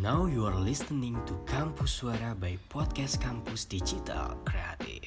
Now you are listening to Kampus Suara by Podcast Kampus Digital Kreatif.